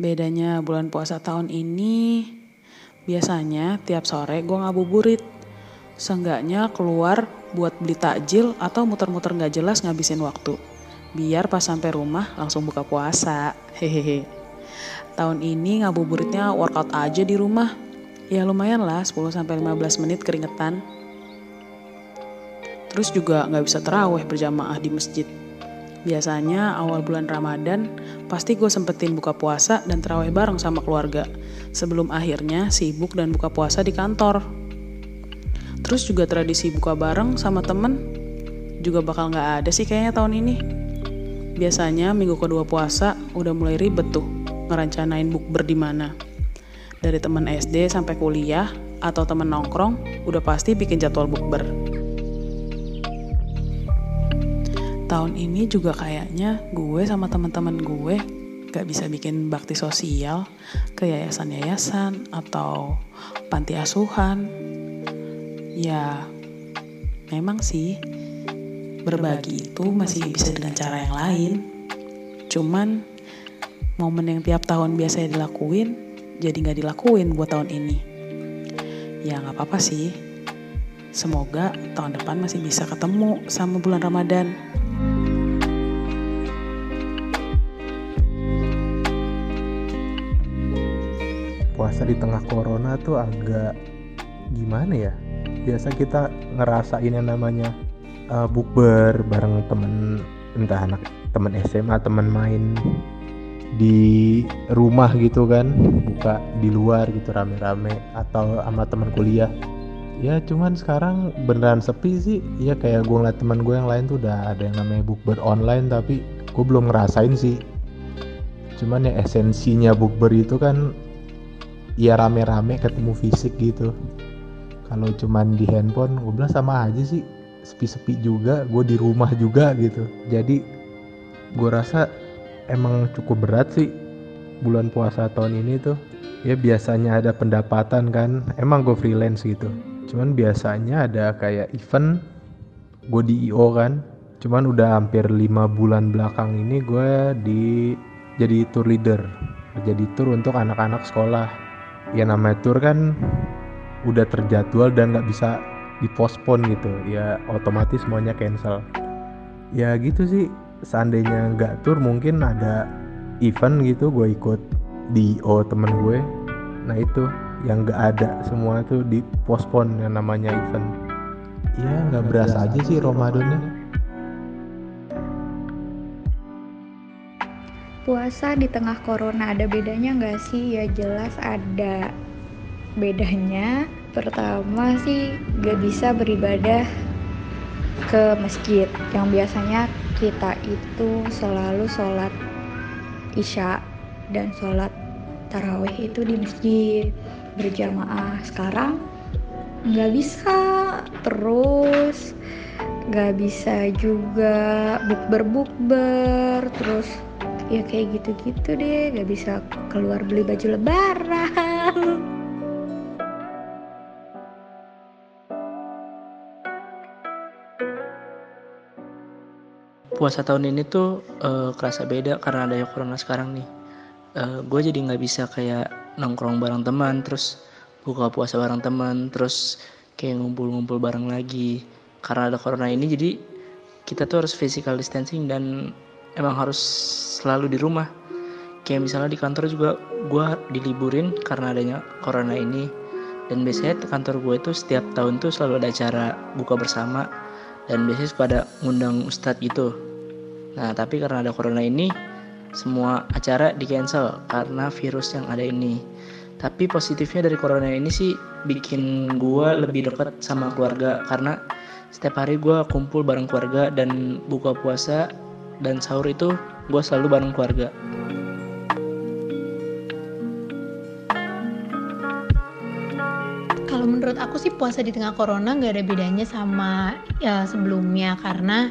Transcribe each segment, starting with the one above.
Bedanya bulan puasa tahun ini, biasanya tiap sore gue ngabuburit. Seenggaknya keluar buat beli takjil atau muter-muter gak jelas ngabisin waktu. Biar pas sampai rumah langsung buka puasa. Hehehe. Tahun ini ngabuburitnya workout aja di rumah. Ya lumayan lah 10-15 menit keringetan. Terus juga gak bisa terawih berjamaah di masjid. Biasanya awal bulan Ramadan pasti gue sempetin buka puasa dan terawih bareng sama keluarga. Sebelum akhirnya sibuk dan buka puasa di kantor. Terus juga tradisi buka bareng sama temen juga bakal gak ada sih kayaknya tahun ini. Biasanya minggu kedua puasa udah mulai ribet tuh ngerencanain bukber di mana. Dari temen SD sampai kuliah atau temen nongkrong udah pasti bikin jadwal bukber tahun ini juga kayaknya gue sama teman-teman gue gak bisa bikin bakti sosial ke yayasan-yayasan atau panti asuhan. Ya, memang sih berbagi itu masih bisa dengan cara yang lain. Cuman momen yang tiap tahun biasanya dilakuin jadi gak dilakuin buat tahun ini. Ya gak apa-apa sih. Semoga tahun depan masih bisa ketemu sama bulan Ramadan. Puasa di tengah corona tuh agak gimana ya? Biasa kita ngerasain yang namanya uh, bukber bareng temen entah anak temen SMA temen main di rumah gitu kan buka di luar gitu rame-rame atau sama temen kuliah. Ya cuman sekarang beneran sepi sih. Ya kayak gue ngeliat temen gue yang lain tuh udah ada yang namanya bukber online tapi gue belum ngerasain sih. Cuman ya esensinya bukber itu kan ya rame-rame ketemu fisik gitu. Kalau cuman di handphone gue bilang sama aja sih sepi-sepi juga gue di rumah juga gitu. Jadi gue rasa emang cukup berat sih bulan puasa tahun ini tuh. Ya biasanya ada pendapatan kan emang gue freelance gitu. Cuman biasanya ada kayak event gue di IO kan. Cuman udah hampir lima bulan belakang ini gue di jadi tour leader. Jadi tour untuk anak-anak sekolah ya namanya tour kan udah terjadwal dan nggak bisa dipospon gitu. Ya otomatis semuanya cancel. Ya gitu sih seandainya nggak tour mungkin ada event gitu gue ikut di O temen gue. Nah itu yang nggak ada semua tuh dipospon yang namanya event. Ya nggak berasa aja sih Ramadannya puasa di tengah corona ada bedanya nggak sih? Ya jelas ada bedanya. Pertama sih gak bisa beribadah ke masjid yang biasanya kita itu selalu sholat isya dan sholat tarawih itu di masjid berjamaah sekarang nggak bisa terus nggak bisa juga bukber bukber terus ya kayak gitu-gitu deh. Gak bisa keluar beli baju lebaran. Puasa tahun ini tuh uh, kerasa beda karena ada corona sekarang nih. Uh, eh, gue jadi nggak bisa kayak nongkrong bareng teman terus buka puasa bareng teman terus kayak ngumpul-ngumpul bareng lagi. Karena ada corona ini jadi kita tuh harus physical distancing dan emang harus selalu di rumah. Kayak misalnya di kantor juga gue diliburin karena adanya corona ini. Dan biasanya kantor gue itu setiap tahun tuh selalu ada acara buka bersama. Dan biasanya pada ngundang ustadz gitu. Nah tapi karena ada corona ini semua acara di cancel karena virus yang ada ini. Tapi positifnya dari corona ini sih bikin gue lebih dekat sama keluarga. Karena setiap hari gue kumpul bareng keluarga dan buka puasa dan sahur itu gue selalu bareng keluarga. Kalau menurut aku sih puasa di tengah corona nggak ada bedanya sama ya sebelumnya. Karena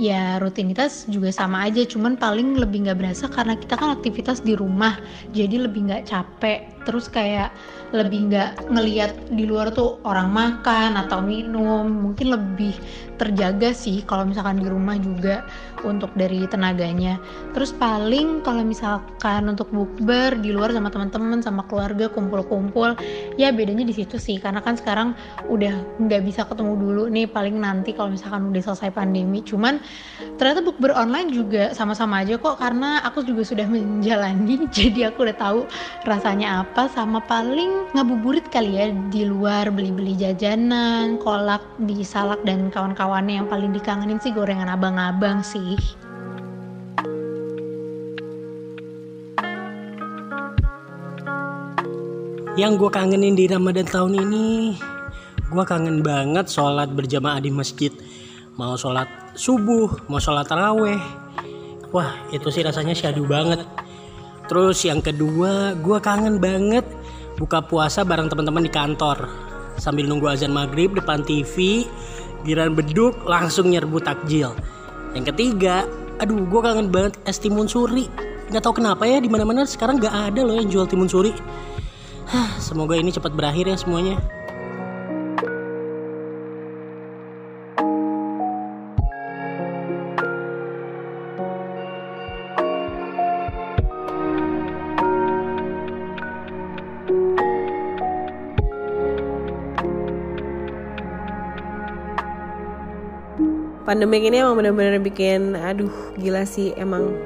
ya rutinitas juga sama aja. Cuman paling lebih nggak berasa karena kita kan aktivitas di rumah. Jadi lebih nggak capek terus kayak lebih nggak ngeliat di luar tuh orang makan atau minum. Mungkin lebih terjaga sih kalau misalkan di rumah juga untuk dari tenaganya. Terus paling kalau misalkan untuk bukber di luar sama teman-teman sama keluarga kumpul-kumpul ya bedanya di situ sih. Karena kan sekarang udah nggak bisa ketemu dulu nih paling nanti kalau misalkan udah selesai pandemi. Cuman ternyata bukber online juga sama-sama aja kok karena aku juga sudah menjalani jadi aku udah tahu rasanya apa sama paling ngabuburit kali ya di luar beli-beli jajanan kolak di salak dan kawan-kawannya. Yang paling dikangenin sih gorengan abang-abang sih. Yang gue kangenin di Ramadan tahun ini gue kangen banget sholat berjamaah di masjid. Mau sholat subuh mau sholat taraweh. Wah itu sih rasanya syadu banget terus yang kedua gue kangen banget buka puasa bareng teman-teman di kantor. Sambil nunggu azan maghrib depan TV giran beduk langsung nyerbu takjil. Yang ketiga aduh gue kangen banget es timun suri. Nggak tahu kenapa ya di mana-mana sekarang nggak ada loh yang jual timun suri. Hah, semoga ini cepat berakhir ya semuanya. Pandemik ini emang bener-bener bikin aduh gila sih emang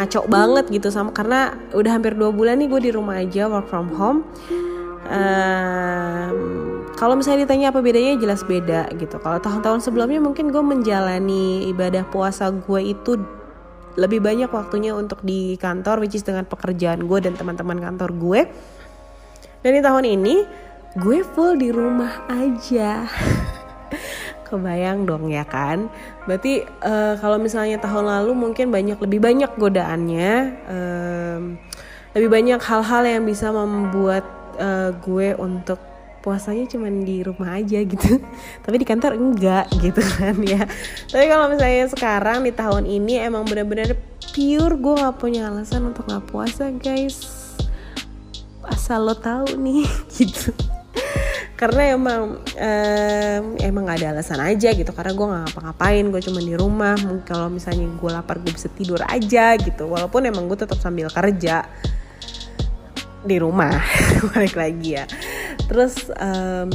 ngaco banget gitu sama karena udah hampir dua bulan nih gue di rumah aja work from home. Um, kalau misalnya ditanya apa bedanya jelas beda gitu. Kalau tahun-tahun sebelumnya mungkin gue menjalani ibadah puasa gue itu lebih banyak waktunya untuk di kantor which is dengan pekerjaan gue dan teman-teman kantor gue. Dan di tahun ini gue full di rumah aja kebayang dong ya kan? Berarti uh, kalau misalnya tahun lalu mungkin banyak lebih banyak godaannya um, lebih banyak hal-hal yang bisa membuat uh, gue untuk puasanya cuma di rumah aja gitu. Tapi di kantor enggak gitu kan ya. Tapi kalau misalnya sekarang di tahun ini emang benar-benar pure gue nggak punya alasan untuk nggak puasa guys. Asal lo tahu nih gitu karena emang um, emang gak ada alasan aja gitu karena gue nggak ngapa-ngapain gue cuma di rumah. Kalau misalnya gue lapar gue bisa tidur aja gitu. Walaupun emang gue tetap sambil kerja di rumah balik lagi ya. Terus um,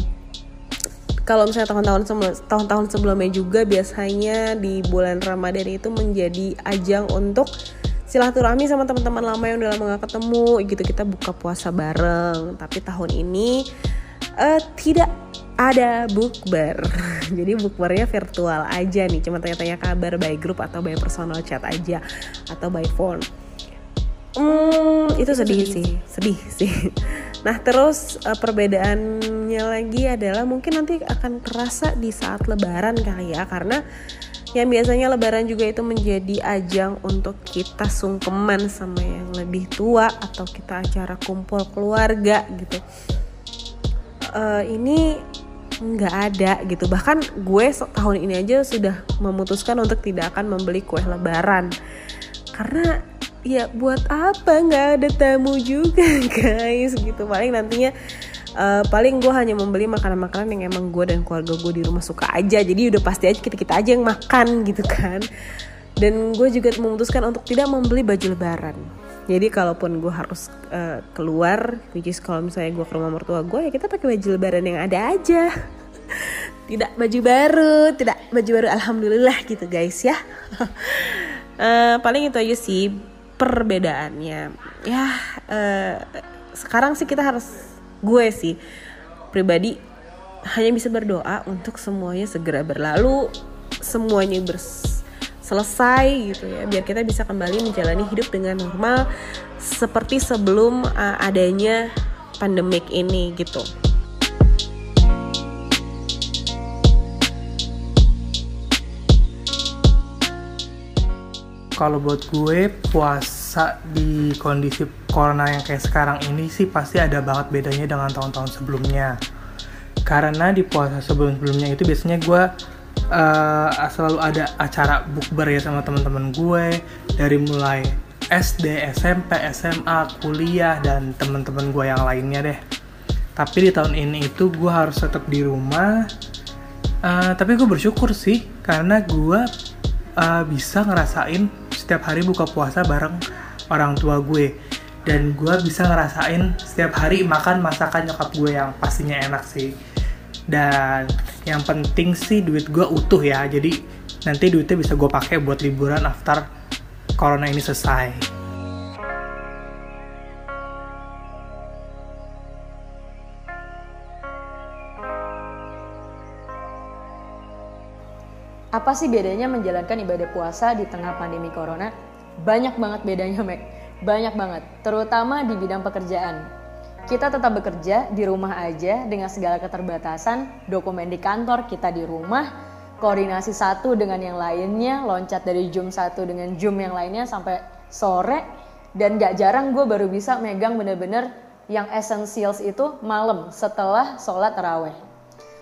kalau misalnya tahun-tahun tahun-tahun sebelumnya juga biasanya di bulan Ramadan itu menjadi ajang untuk silaturahmi sama teman-teman lama yang udah lama gak ketemu. Gitu kita buka puasa bareng. Tapi tahun ini uh, tidak ada bukber. Jadi bukbernya virtual aja nih cuma tanya-tanya kabar by grup atau by personal chat aja atau by phone. Hmm, itu sedih, sih, sedih sih. Nah, terus uh, perbedaannya lagi adalah mungkin nanti akan terasa di saat Lebaran kali ya, karena yang biasanya Lebaran juga itu menjadi ajang untuk kita sungkeman sama yang lebih tua atau kita acara kumpul keluarga gitu uh, ini nggak ada gitu. Bahkan gue tahun ini aja sudah memutuskan untuk tidak akan membeli kue lebaran. Karena ya buat apa? Nggak ada tamu juga guys gitu. Paling nantinya uh, paling gue hanya membeli makanan-makanan yang emang gue dan keluarga gue di rumah suka aja. Jadi udah pasti aja kita kita aja yang makan gitu kan. Dan gue juga memutuskan untuk tidak membeli baju lebaran jadi kalaupun gue harus uh, keluar which is kalau misalnya gue ke rumah mertua gue ya kita pakai baju lebaran yang ada aja. Tidak baju baru tidak baju baru alhamdulillah gitu guys ya. Uh, paling itu aja sih perbedaannya. Ya uh, sekarang sih kita harus gue sih pribadi hanya bisa berdoa untuk semuanya segera berlalu semuanya bers selesai gitu ya biar kita bisa kembali menjalani hidup dengan normal seperti sebelum uh, adanya pandemik ini gitu. Kalau buat gue puasa di kondisi corona yang kayak sekarang ini sih pasti ada banget bedanya dengan tahun-tahun sebelumnya. Karena di puasa sebelum-sebelumnya itu biasanya gue eh, selalu ada acara bukber ya sama teman-teman gue dari mulai SD, SMP, SMA, kuliah dan teman-teman gue yang lainnya deh. Tapi di tahun ini itu gue harus tetap di rumah. Eh, tapi gue bersyukur sih karena gue eh, bisa ngerasain setiap hari buka puasa bareng orang tua gue dan gue bisa ngerasain setiap hari makan masakan nyokap gue yang pastinya enak sih dan yang penting sih duit gue utuh ya jadi nanti duitnya bisa gue pakai buat liburan after corona ini selesai Apa sih bedanya menjalankan ibadah puasa di tengah pandemi corona? Banyak banget bedanya, Mek. Banyak banget, terutama di bidang pekerjaan. Kita tetap bekerja di rumah aja dengan segala keterbatasan, dokumen di kantor, kita di rumah, koordinasi satu dengan yang lainnya, loncat dari Zoom satu dengan Zoom yang lainnya sampai sore, dan gak jarang gue baru bisa megang bener-bener yang essentials itu malam setelah sholat taraweh.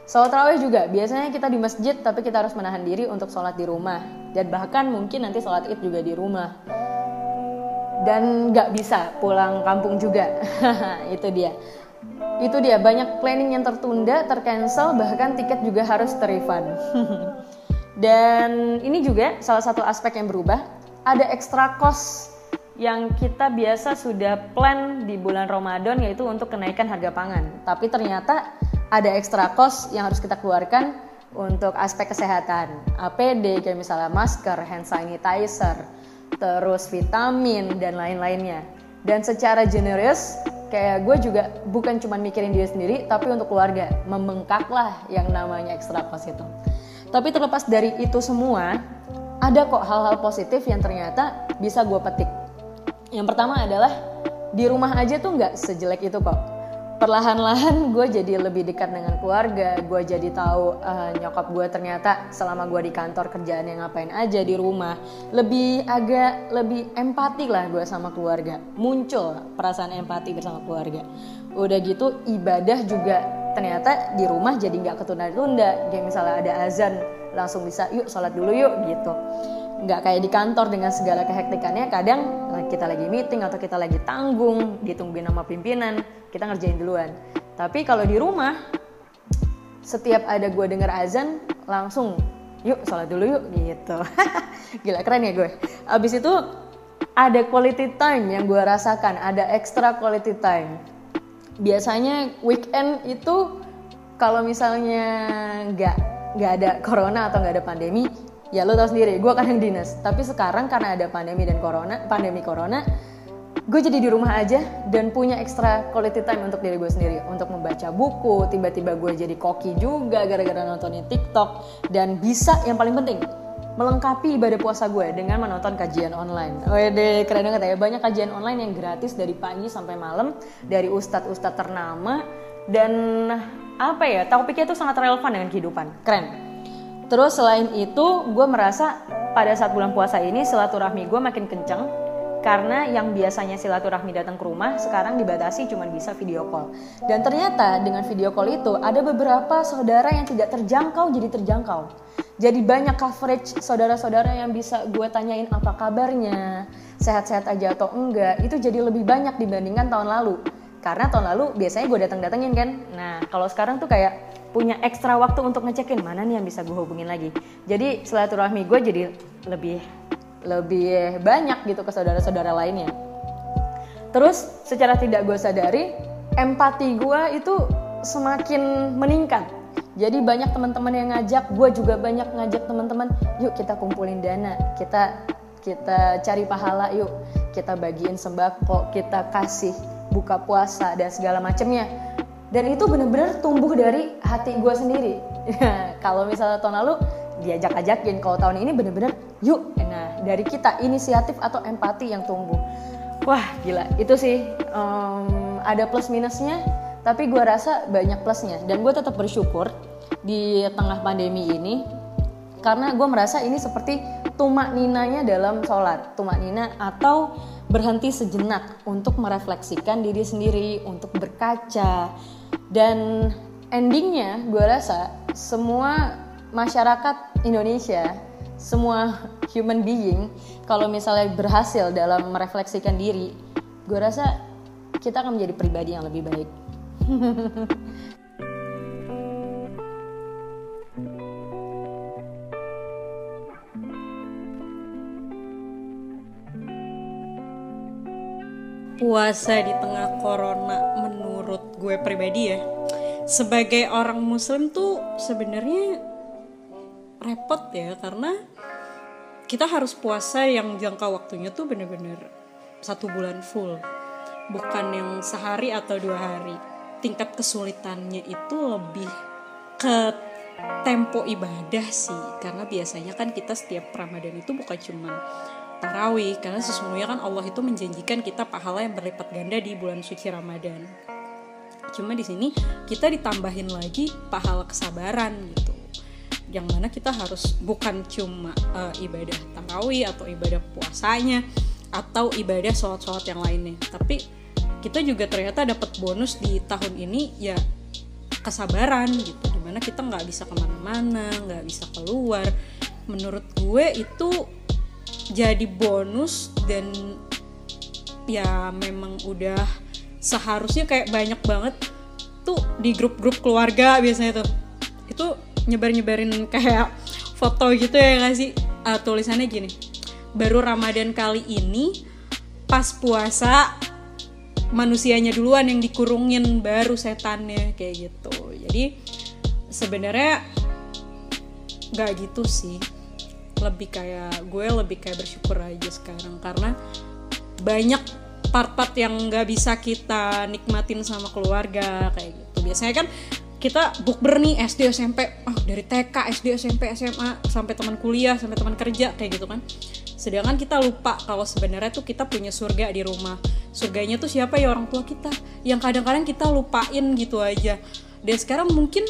Sholat tarawih juga, biasanya kita di masjid tapi kita harus menahan diri untuk sholat di rumah. Dan bahkan mungkin nanti sholat id juga di rumah. Dan nggak bisa pulang kampung juga. itu dia. Itu dia, banyak planning yang tertunda, tercancel, bahkan tiket juga harus terrefund. Dan ini juga salah satu aspek yang berubah. Ada extra cost yang kita biasa sudah plan di bulan Ramadan yaitu untuk kenaikan harga pangan. Tapi ternyata ada extra cost yang harus kita keluarkan untuk aspek kesehatan. APD kayak misalnya masker, hand sanitizer, terus vitamin dan lain-lainnya. Dan secara generous kayak gue juga bukan cuma mikirin diri sendiri tapi untuk keluarga membengkaklah yang namanya extra cost itu. Tapi terlepas dari itu semua, ada kok hal-hal positif yang ternyata bisa gue petik. Yang pertama adalah di rumah aja tuh nggak sejelek itu kok perlahan-lahan gue jadi lebih dekat dengan keluarga gue jadi tahu uh, nyokap gue ternyata selama gue di kantor kerjaan yang ngapain aja di rumah lebih agak lebih empati lah gue sama keluarga. Muncul perasaan empati bersama keluarga. Udah gitu ibadah juga ternyata di rumah jadi nggak ketunda-tunda. Kayak misalnya ada azan langsung bisa yuk sholat dulu yuk gitu nggak kayak di kantor dengan segala kehektikannya kadang kita lagi meeting atau kita lagi tanggung ditungguin sama pimpinan kita ngerjain duluan. Tapi kalau di rumah setiap ada gue denger azan langsung yuk sholat dulu yuk gitu. Gila keren ya gue. Abis itu ada quality time yang gue rasakan ada extra quality time. Biasanya weekend itu kalau misalnya nggak nggak ada corona atau nggak ada pandemi ya lo tau sendiri gue yang dinas tapi sekarang karena ada pandemi dan corona pandemi corona gue jadi di rumah aja dan punya extra quality time untuk diri gue sendiri untuk membaca buku tiba-tiba gue jadi koki juga gara-gara nontonin TikTok dan bisa yang paling penting melengkapi ibadah puasa gue dengan menonton kajian online. Wede, keren banget ya. Banyak kajian online yang gratis dari pagi sampai malam dari ustadz-ustadz ternama dan apa ya, topiknya itu sangat relevan dengan kehidupan. Keren. Terus selain itu, gue merasa pada saat bulan puasa ini silaturahmi gue makin kenceng karena yang biasanya silaturahmi datang ke rumah sekarang dibatasi cuma bisa video call. Dan ternyata dengan video call itu ada beberapa saudara yang tidak terjangkau jadi terjangkau. Jadi banyak coverage saudara-saudara yang bisa gue tanyain apa kabarnya, sehat-sehat aja atau enggak, itu jadi lebih banyak dibandingkan tahun lalu. Karena tahun lalu biasanya gue datang-datengin kan. Nah kalau sekarang tuh kayak punya ekstra waktu untuk ngecekin mana nih yang bisa gue hubungin lagi. Jadi silaturahmi gue jadi lebih lebih banyak gitu ke saudara-saudara lainnya. Terus secara tidak gue sadari empati gue itu semakin meningkat. Jadi banyak teman-teman yang ngajak, gue juga banyak ngajak teman-teman, yuk kita kumpulin dana, kita kita cari pahala yuk, kita bagiin sembako, kita kasih buka puasa dan segala macamnya. Dan itu bener-bener tumbuh dari hati gue sendiri. Kalau misalnya tahun lalu diajak ajakin kalau tahun ini bener-bener yuk. Nah dari kita inisiatif atau empati yang tumbuh. Wah gila. Itu sih um, ada plus minusnya tapi gue rasa banyak plusnya. Dan gue tetap bersyukur di tengah pandemi ini karena gue merasa ini seperti tumak ninanya dalam sholat. Tumak nina atau berhenti sejenak untuk merefleksikan diri sendiri untuk berkaca. Dan endingnya gue rasa semua masyarakat Indonesia semua human being kalau misalnya berhasil dalam merefleksikan diri gue rasa kita akan menjadi pribadi yang lebih baik puasa di tengah corona menurut gue pribadi ya sebagai orang muslim tuh sebenarnya repot ya karena kita harus puasa yang jangka waktunya tuh bener-bener satu bulan full bukan yang sehari atau dua hari. Tingkat kesulitannya itu lebih ke tempo ibadah sih karena biasanya kan kita setiap Ramadan itu bukan cuma tarawih karena sesungguhnya kan Allah itu menjanjikan kita pahala yang berlipat ganda di bulan suci Ramadan. Cuma di sini kita ditambahin lagi pahala kesabaran gitu. Yang mana kita harus bukan cuma uh, ibadah tarawih atau ibadah puasanya atau ibadah sholat-sholat yang lainnya, tapi kita juga ternyata dapat bonus di tahun ini ya kesabaran gitu di mana kita nggak bisa ke mana-mana nggak bisa keluar menurut gue itu jadi bonus dan ya memang udah seharusnya kayak banyak banget tuh di grup-grup keluarga biasanya tuh. Itu nyebar-nyebarin kayak foto gitu ya nggak sih? Uh, tulisannya gini baru Ramadan kali ini pas puasa manusianya duluan yang dikurungin baru setannya kayak gitu. Jadi sebenarnya nggak gitu sih lebih kayak gue lebih kayak bersyukur aja sekarang. Karena banyak part-part yang nggak bisa kita nikmatin sama keluarga kayak gitu. Biasanya kan kita bukber nih SD SMP oh dari TK SD SMP SMA sampai teman kuliah sampai teman kerja kayak gitu kan. Sedangkan kita lupa kalau sebenarnya tuh kita punya surga di rumah. Surganya tuh siapa ya orang tua kita? Yang kadang-kadang kita lupain gitu aja dan sekarang mungkin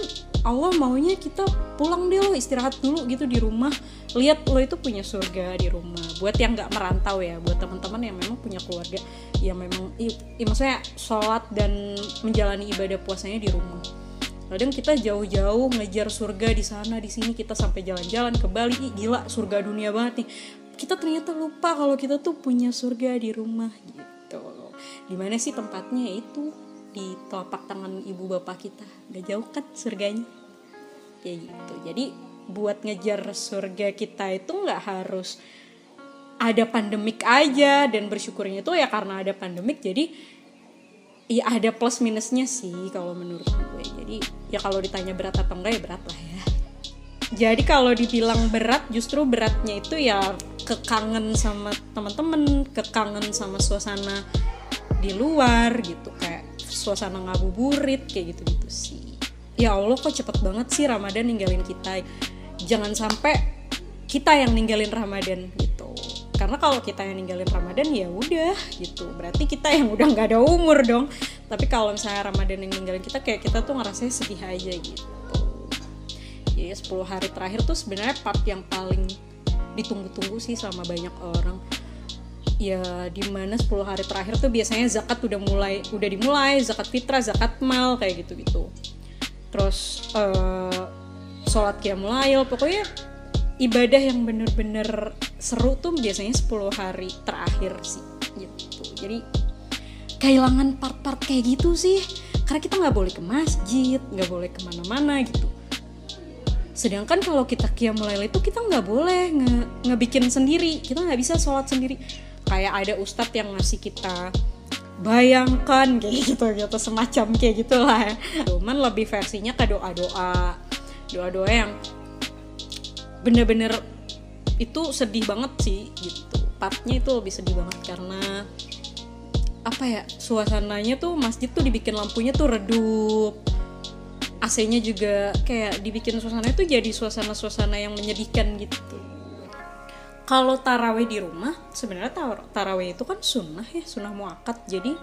Allah maunya kita pulang deh lo istirahat dulu gitu di rumah. Lihat lo itu punya surga di rumah. Buat yang nggak merantau ya buat teman-teman yang memang punya keluarga yang memang i, maksudnya sholat dan menjalani ibadah puasanya di rumah. Kadang kita jauh-jauh ngejar surga di sana di sini kita sampai jalan-jalan ke Bali. Ih, gila surga dunia banget nih. Kita ternyata lupa kalau kita tuh punya surga di rumah gitu. Di mana sih tempatnya? Itu di telapak tangan ibu bapak kita. Gak jauh kan surganya? Kayak gitu. Jadi buat ngejar surga kita itu nggak harus ada pandemik aja. Dan bersyukurnya itu ya karena ada pandemik jadi ya ada plus minusnya sih kalau menurut gue. Jadi ya kalau ditanya berat apa enggak ya berat lah ya. Jadi kalau dibilang berat justru beratnya itu ya kekangen sama teman-teman kekangen sama suasana di luar gitu. Kayak suasana ngabuburit kayak gitu-gitu sih. Ya Allah kok cepet banget sih Ramadan ninggalin kita? Jangan sampai kita yang ninggalin Ramadan gitu. Karena kalau kita yang ninggalin Ramadan ya udah gitu. Berarti kita yang udah nggak ada umur dong. Tapi kalau misalnya Ramadan yang ninggalin kita kayak kita tuh ngerasa sedih aja gitu. Ya 10 hari terakhir tuh sebenarnya part yang paling ditunggu-tunggu sih sama banyak orang ya di mana 10 hari terakhir tuh biasanya zakat udah mulai udah dimulai zakat fitrah zakat mal kayak gitu gitu terus uh, sholat qiyamul pokoknya ibadah yang bener-bener seru tuh biasanya 10 hari terakhir sih gitu. Jadi kehilangan part-part kayak gitu sih. Karena kita nggak boleh ke masjid nggak boleh ke mana-mana gitu. Sedangkan kalau kita qiyamul itu kita nggak boleh nge ngebikin sendiri. Kita nggak bisa sholat sendiri kayak ada ustadz yang ngasih kita bayangkan kayak gitu gitu semacam kayak gitulah. Ya. cuman lebih versinya ke doa doa doa doa yang bener-bener itu sedih banget sih gitu. Partnya itu lebih sedih banget karena apa ya suasananya tuh masjid tuh dibikin lampunya tuh redup. AC-nya juga kayak dibikin suasana itu jadi suasana-suasana yang menyedihkan gitu kalau taraweh di rumah sebenarnya tar taraweh itu kan sunnah ya sunnah muakat. Jadi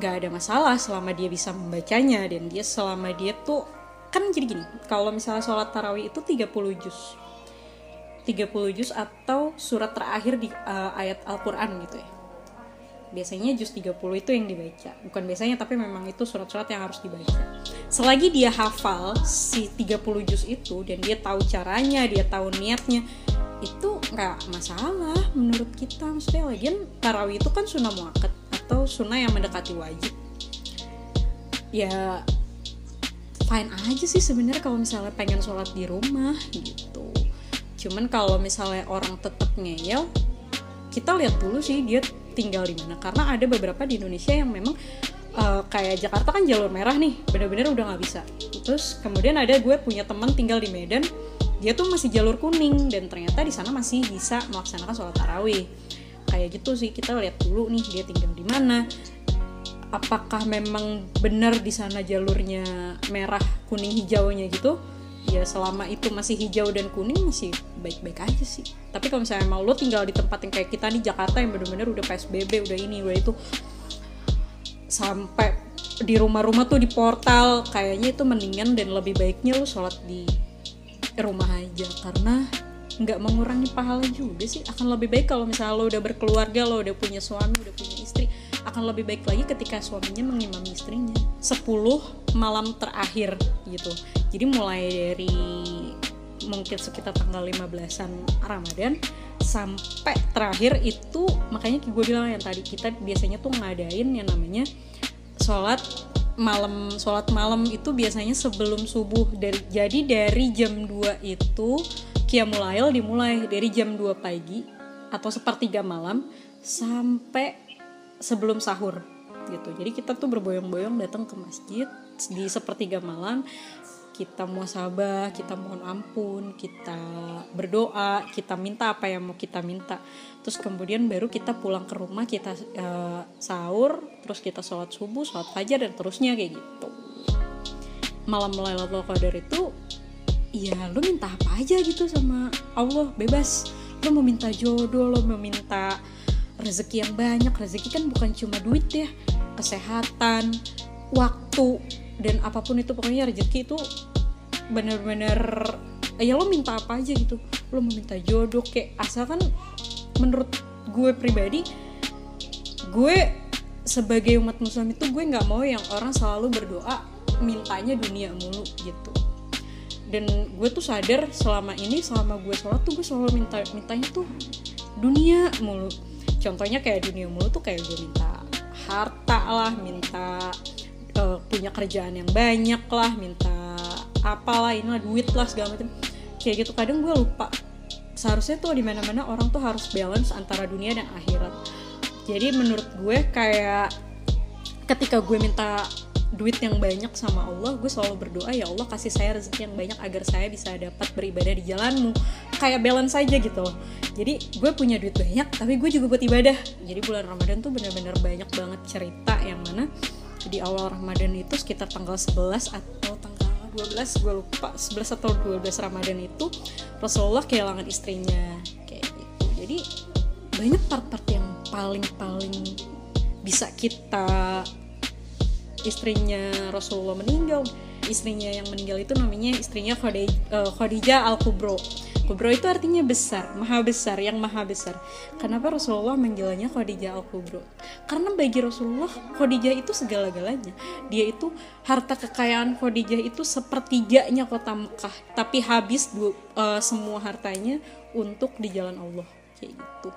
nggak ada masalah selama dia bisa membacanya. Dan dia selama dia tuh kan jadi gini kalau misalnya sholat tarawih itu 30 juz. 30 juz atau surat terakhir di uh, ayat Al-Quran gitu ya. Biasanya juz 30 itu yang dibaca. Bukan biasanya tapi memang itu surat-surat yang harus dibaca. Selagi dia hafal si 30 juz itu dan dia tahu caranya dia tahu niatnya itu nggak masalah menurut kita. Maksudnya lagian tarawih itu kan sunnah muakat atau sunnah yang mendekati wajib ya fine aja sih sebenarnya kalau misalnya pengen sholat di rumah gitu. Cuman kalau misalnya orang tetap ngeyel kita lihat dulu sih dia tinggal di mana. Karena ada beberapa di Indonesia yang memang uh, kayak Jakarta kan jalur merah nih bener-bener udah nggak bisa. Terus kemudian ada gue punya teman tinggal di Medan dia tuh masih jalur kuning dan ternyata di sana masih bisa melaksanakan sholat tarawih. Kayak gitu sih kita lihat dulu nih dia tinggal di mana. Apakah memang benar di sana jalurnya merah kuning hijaunya gitu? Ya selama itu masih hijau dan kuning masih baik-baik aja sih. Tapi kalau misalnya mau lo tinggal di tempat yang kayak kita di Jakarta yang bener-bener udah PSBB udah ini udah itu sampai di rumah-rumah tuh di portal kayaknya itu mendingan dan lebih baiknya lo sholat di rumah aja karena nggak mengurangi pahala juga sih. Akan lebih baik kalau misalnya lo udah berkeluarga lo udah punya suami udah punya istri akan lebih baik lagi ketika suaminya mengimami istrinya. 10 malam terakhir gitu. Jadi mulai dari mungkin sekitar tanggal 15-an Ramadan sampai terakhir itu makanya gue bilang yang tadi kita biasanya tuh ngadain yang namanya sholat malam sholat malam itu biasanya sebelum subuh. Dari jadi dari jam 2 itu Qiyamul dimulai dari jam 2 pagi atau sepertiga malam sampai sebelum sahur gitu. Jadi kita tuh berboyong-boyong datang ke masjid di sepertiga malam kita mau sabah, kita mohon ampun, kita berdoa, kita minta apa yang mau kita minta. Terus kemudian baru kita pulang ke rumah, kita uh, sahur, terus kita sholat subuh, sholat fajar dan terusnya kayak gitu. Malam Lailatul Qadar itu ya lo minta apa aja gitu sama Allah bebas. Lo mau minta jodoh, lo mau minta rezeki yang banyak. Rezeki kan bukan cuma duit ya, kesehatan, waktu, dan apa pun itu pokoknya rezeki itu bener-bener ya lo minta apa aja gitu. Lo mau minta jodoh kayak asalkan menurut gue pribadi gue sebagai umat muslim itu gue nggak mau yang orang selalu berdoa mintanya dunia mulu gitu. Dan gue tuh sadar selama ini selama gue sholat tuh gue selalu minta mintanya tuh dunia mulu. Contohnya kayak dunia mulu tuh kayak gue minta harta lah minta uh, punya kerjaan yang banyak lah minta apalah inilah duit lah segala macam. Kayak gitu kadang gue lupa. Seharusnya tuh di mana mana orang tuh harus balance antara dunia dan akhirat. Jadi menurut gue kayak ketika gue minta duit yang banyak sama Allah gue selalu berdoa ya Allah kasih saya rezeki yang banyak agar saya bisa dapat beribadah di jalanmu. Kayak balance aja gitu loh. Jadi gue punya duit banyak tapi gue juga buat ibadah. Jadi bulan Ramadan tuh bener-bener banyak banget cerita yang mana di awal Ramadan itu sekitar tanggal 11 atau tanggal 12 gue lupa 11 atau 12 Ramadan itu Rasulullah kehilangan istrinya kayak gitu. Jadi banyak part-part yang paling-paling bisa kita istrinya Rasulullah meninggal. Istrinya yang meninggal itu namanya istrinya eh, Khadijah Al-Kubro Kubro itu artinya besar, maha besar, yang maha besar. Kenapa Rasulullah manggilnya Khadijah Al-Kubro? Karena bagi Rasulullah, Khadijah itu segala-galanya. Dia itu harta kekayaan Khadijah itu sepertiganya kota Mekah, tapi habis du, uh, semua hartanya untuk di jalan Allah kayak gitu.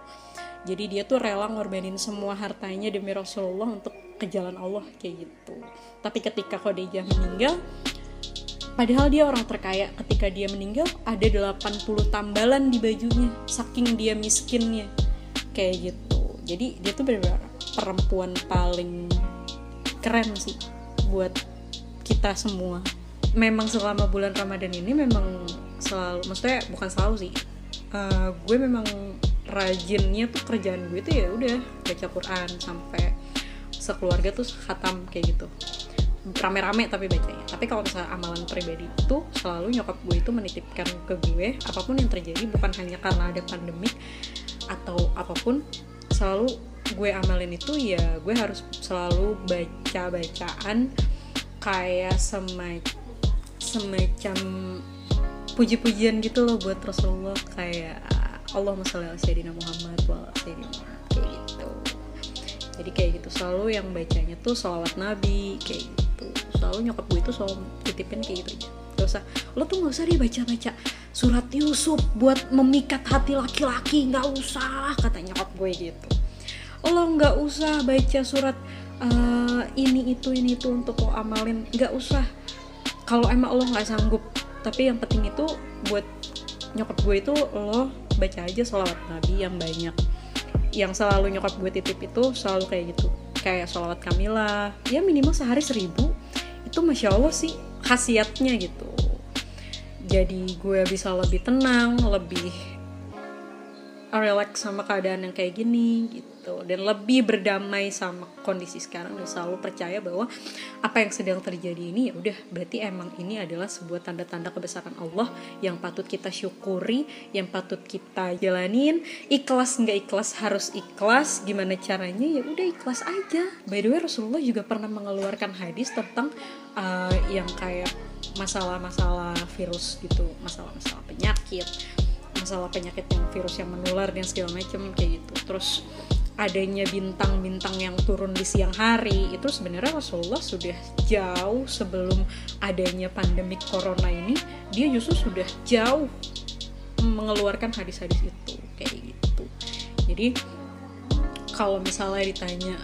Jadi dia tuh rela ngorbanin semua hartanya demi Rasulullah untuk ke jalan Allah kayak gitu. Tapi ketika Khadijah meninggal, Padahal dia orang terkaya ketika dia meninggal ada 80 tambalan di bajunya saking dia miskinnya kayak gitu. Jadi dia tuh benar-benar perempuan paling keren sih buat kita semua. Memang selama bulan Ramadan ini memang selalu maksudnya bukan selalu sih. Uh, gue memang rajinnya tuh kerjaan gue tuh ya udah baca Quran sampai sekeluarga tuh khatam kayak gitu rame-rame tapi bacanya tapi kalau misalnya amalan pribadi itu selalu nyokap gue itu menitipkan ke gue apa pun yang terjadi bukan hanya karena ada pandemik atau apa pun selalu gue amalin itu ya gue harus selalu baca bacaan kayak semacam semacam puji-pujian gitu loh buat Rasulullah kayak Allah masalah Sayyidina Muhammad wa Sayyidina kayak gitu. Jadi kayak gitu selalu yang bacanya tuh sholawat nabi kayak gitu selalu nyokap gue itu selalu titipin kayak gitu aja. Gak usah. Lo tuh gak usah deh baca-baca surat Yusuf buat memikat hati laki-laki. Nggak usah kata nyokap gue gitu. Lo nggak usah baca surat uh, ini itu ini itu untuk lo amalin. Nggak usah. Kalau emang lo nggak sanggup. Tapi yang penting itu buat nyokap gue itu lo baca aja sholawat nabi yang banyak. Yang selalu nyokap gue titip itu selalu kayak gitu. Kayak sholawat Kamila ya minimal sehari seribu itu masya Allah sih khasiatnya gitu. Jadi gue bisa lebih tenang lebih relax sama keadaan yang kayak gini gitu. Dan lebih berdamai sama kondisi sekarang. Dan selalu percaya bahwa apa yang sedang terjadi ini ya udah berarti emang ini adalah sebuah tanda-tanda kebesaran Allah yang patut kita syukuri yang patut kita jalanin. Ikhlas nggak ikhlas harus ikhlas. Gimana caranya? Ya udah ikhlas aja. By the way Rasulullah juga pernah mengeluarkan hadis tentang uh, yang kayak masalah-masalah virus gitu masalah-masalah penyakit masalah penyakit yang virus yang menular dan segala macam kayak gitu. Terus adanya bintang-bintang yang turun di siang hari itu sebenarnya Rasulullah sudah jauh sebelum adanya pandemi corona ini dia justru sudah jauh mengeluarkan hadis-hadis itu kayak gitu. Jadi kalau misalnya ditanya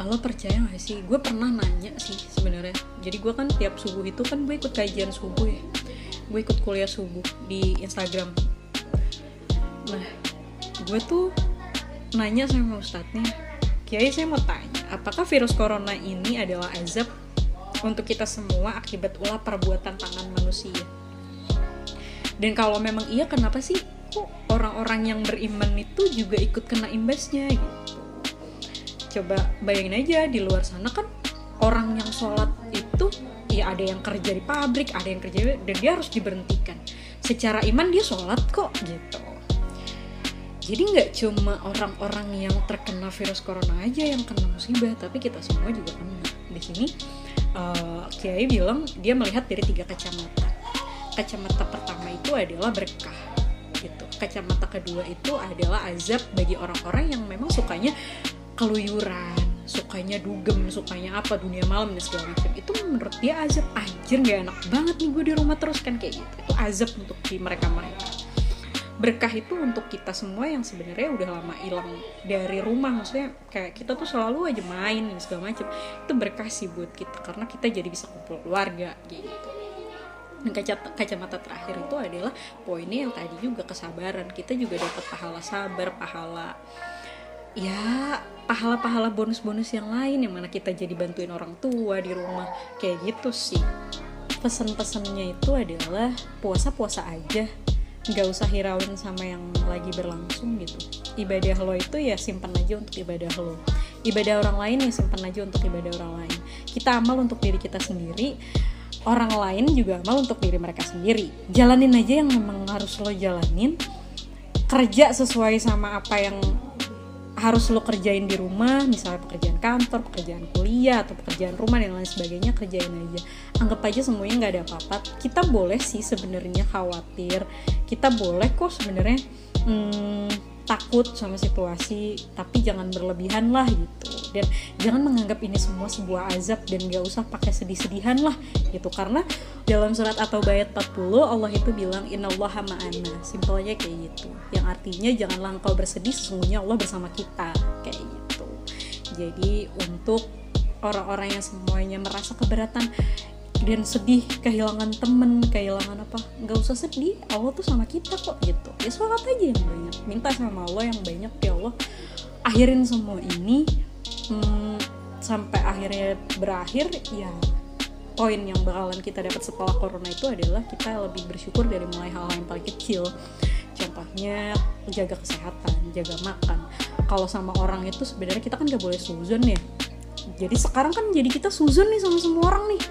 Allah percaya gak sih? Gue pernah nanya sih sebenarnya. Jadi gue kan tiap subuh itu kan gue ikut kajian subuh ya. Gue ikut kuliah subuh di Instagram nah gue tuh nanya sama ustadznya Kiai saya mau tanya apakah virus corona ini adalah azab untuk kita semua akibat ulah perbuatan tangan manusia? Dan kalau memang iya kenapa sih kok orang-orang yang beriman itu juga ikut kena imbasnya gitu? Coba bayangin aja di luar sana kan orang yang sholat itu ya ada yang kerja di pabrik ada yang kerja dan dia harus diberhentikan. Secara iman dia sholat kok gitu jadi nggak cuma orang-orang yang terkena virus corona aja yang kena musibah tapi kita semua juga kena. Di sini uh, Kiai bilang dia melihat dari tiga kacamata. Kacamata pertama itu adalah berkah gitu. Kacamata kedua itu adalah azab bagi orang-orang yang memang sukanya keluyuran sukanya dugem sukanya apa dunia malam dan segala macam. Itu menurut dia azab. Anjir nggak enak banget nih gue di rumah terus kan kayak gitu. Itu azab untuk di mereka mereka berkah itu untuk kita semua yang sebenarnya udah lama hilang dari rumah. Maksudnya kayak kita tuh selalu aja main dan segala macam itu berkah sih buat kita karena kita jadi bisa kumpul keluarga gitu. Dan kaca, kacamata terakhir itu adalah poinnya yang tadi juga kesabaran. Kita juga dapat pahala sabar pahala ya pahala-pahala bonus-bonus yang lain yang mana kita jadi bantuin orang tua di rumah kayak gitu sih. Pesan-pesannya itu adalah puasa-puasa aja nggak usah hirauin sama yang lagi berlangsung gitu. Ibadah lo itu ya simpan aja untuk ibadah lo. Ibadah orang lain ya simpan aja untuk ibadah orang lain. Kita amal untuk diri kita sendiri orang lain juga amal untuk diri mereka sendiri. Jalanin aja yang memang harus lo jalanin. Kerja sesuai sama apa yang harus lo kerjain di rumah misalnya pekerjaan kantor pekerjaan kuliah atau pekerjaan rumah dan lain sebagainya kerjain aja. Anggap aja semuanya nggak ada apa-apa. Kita boleh sih sebenarnya khawatir. Kita boleh kok sebenarnya hmm, takut sama situasi tapi jangan berlebihan lah gitu. Dan jangan menganggap ini semua sebuah azab dan gak usah pakai sedih-sedihan lah gitu. Karena dalam surat atau bayat 40 Allah itu bilang innallaha ma'ana. Simpel aja kayak gitu. Yang artinya janganlah engkau bersedih sesungguhnya Allah bersama kita. Kayak gitu. Jadi untuk orang-orang yang semuanya merasa keberatan dan sedih kehilangan temen kehilangan apa nggak usah sedih Allah tuh sama kita kok gitu. Ya sholat aja yang banyak. Minta sama Allah yang banyak ya Allah. Akhirin semua ini hmm, sampai akhirnya berakhir ya poin yang bakalan kita dapat setelah corona itu adalah kita lebih bersyukur dari mulai hal-hal yang paling kecil. Contohnya jaga kesehatan jaga makan. Kalau sama orang itu sebenarnya kita kan gak boleh suzon ya jadi sekarang kan jadi kita suzon nih sama semua orang nih.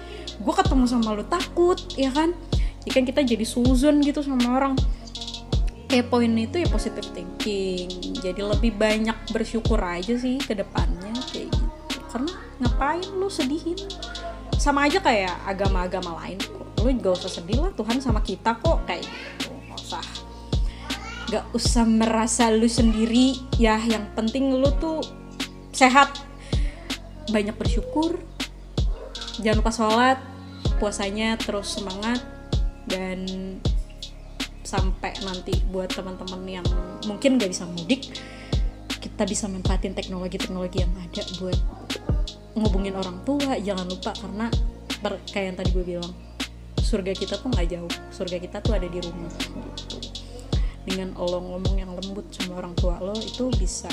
Gue ketemu sama lu takut ya kan? Ya kan kita jadi suzon gitu sama orang. Kayak poin itu ya positive thinking. Jadi lebih banyak bersyukur aja sih ke depannya kayak gitu. Karena ngapain lu sedihin? Sama aja kayak agama-agama lain kok. Lu gak usah sedih lah Tuhan sama kita kok kayak gitu. Gak usah. Gak usah merasa lu sendiri. Ya yang penting lu tuh sehat banyak bersyukur. Jangan lupa sholat puasanya terus semangat dan sampai nanti buat teman-teman yang mungkin gak bisa mudik kita bisa manfaatin teknologi-teknologi yang ada buat ngubungin orang tua. Jangan lupa karena kayak yang tadi gue bilang surga kita tuh nggak jauh. Surga kita tuh ada di rumah. Gitu dengan lo ngomong yang lembut sama orang tua lo itu bisa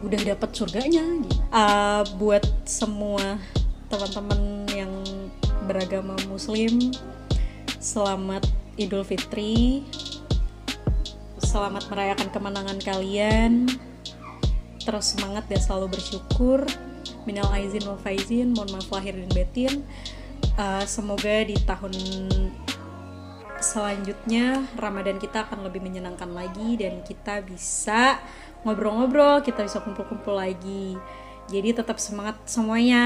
udah dapat surganya gitu. Uh, buat semua teman-teman yang beragama muslim selamat Idul Fitri. Selamat merayakan kemenangan kalian. Terus semangat dan selalu bersyukur. Minal aizin wal faizin mohon maaf lahir dan batin. Uh, semoga di tahun selanjutnya Ramadan kita akan lebih menyenangkan lagi dan kita bisa ngobrol-ngobrol, kita bisa kumpul-kumpul lagi. Jadi tetap semangat semuanya.